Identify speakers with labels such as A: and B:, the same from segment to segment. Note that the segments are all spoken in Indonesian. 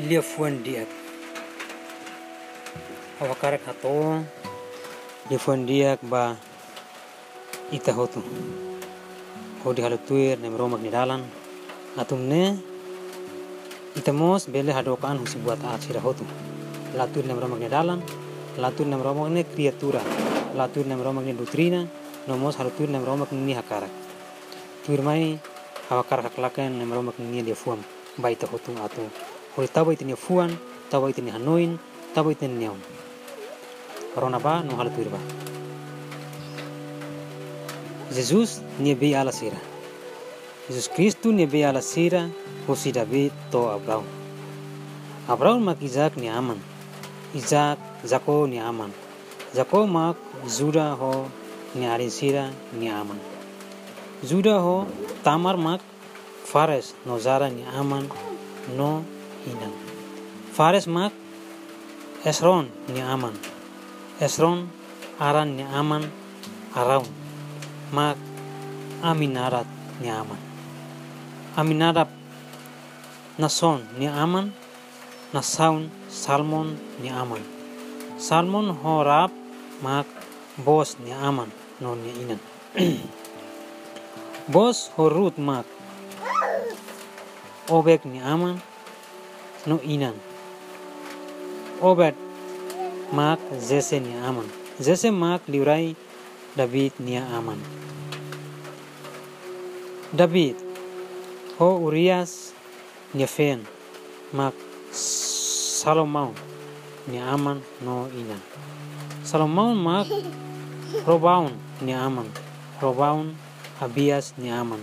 A: lia fuan diak. Awakare kato lia fuan diak ba ita hotu ho di halu tuir nem romak ni dalan. Atum ne ita mos bele hadokan husi buat achira hotu latur nem romak ni dalan latur nem romak ne kriatura. Latur nem romak ni dutrina nomos halu tuir nem romak ni hakarak tuir mai hawakar haklaken nem romak ni dia fuam baita hotu atu Hoi taba itini fuan, taba itini hanoin, taba itini neon. Rona ba no hal tuir ba. Jesus ni be ala sira. Jesus Kristu ni be ala sira, hosi David to Abraham. Abraham mak Isaac ni aman. Isaac Zako ni aman. Zako mak Juda ho ni arin sira ni aman. Juda ho Tamar mak Fares no Zara ni aman no hinan. Fares mak Esron ni aman. Esron aran ni aman araun. Mak Aminarat ni aman. Aminadab Nason ni aman. Nasaun Salmon ni aman. Salmon horab mak Bos ni aman no ni inan. Bos horut mak Obek ni aman no inan. Obed mak Zese ni aman. Zese mak liurai David nia aman. David ho Urias Nefen mak Salomon ni aman no inan. Salomon mak Robaun ni aman. Robaun Abias ni aman.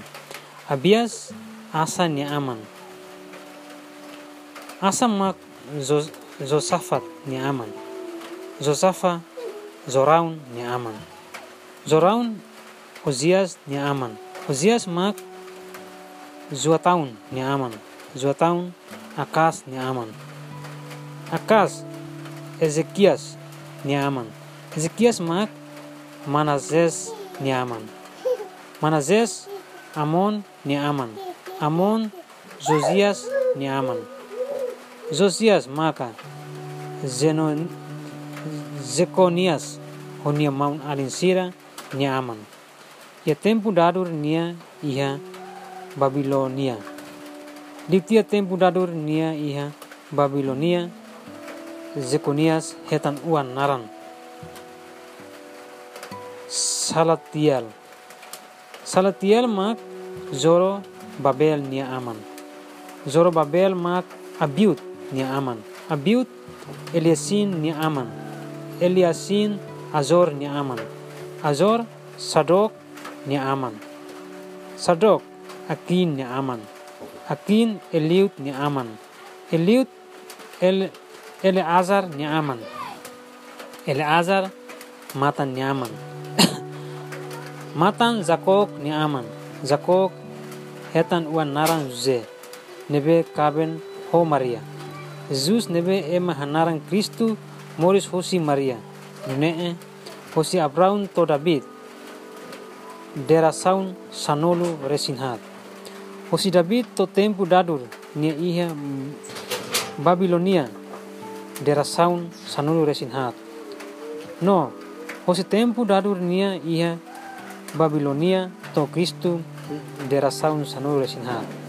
A: Abias Asa ni aman. Asa mak Zosafat ni aman. Zosafa Zoraun ni aman. Zoraun Uzias ni aman. Uzias mak Zuataun ni aman. Zuataun Akas ni aman. Akas Ezekias ni aman. Ezekias mak Manazes ni aman. Manazes Amon ni aman. Amon Zosias ni aman. Zosias maka Zenon Zekonias honia maun alinsira ni aman. Ya tempo dadur nia iha Babilonia. Diptia tempo dadur nia iha Babilonia. Zekonias hetan uan naran. Salatiel. Salatiel mak Zoro Babel nia aman. Zoro Babel mak Abiut nia aman. Abiut Eliasin nia aman. Eliasin Azor nia aman. Azor Sadok nia aman. Sadok Akin nia aman. Akin Eliut nia aman. Eliut El Eleazar nia aman. Eleazar Matan nia aman. Matan Zakok ni aman. Zakok hetan uan naran ze. Nebe kaben ho Maria. Jesus nebe ema hanaran Kristu moris hosi Maria. Nune hosi Abraham to David. Dera saun sanolu resinhat. Hosi David to tempu dadur nia iha Babilonia. Dera saun sanolu resinhat. No, hosi tempu dadur nia iha Babilonia to Kristu derasaun sanuru resinhat.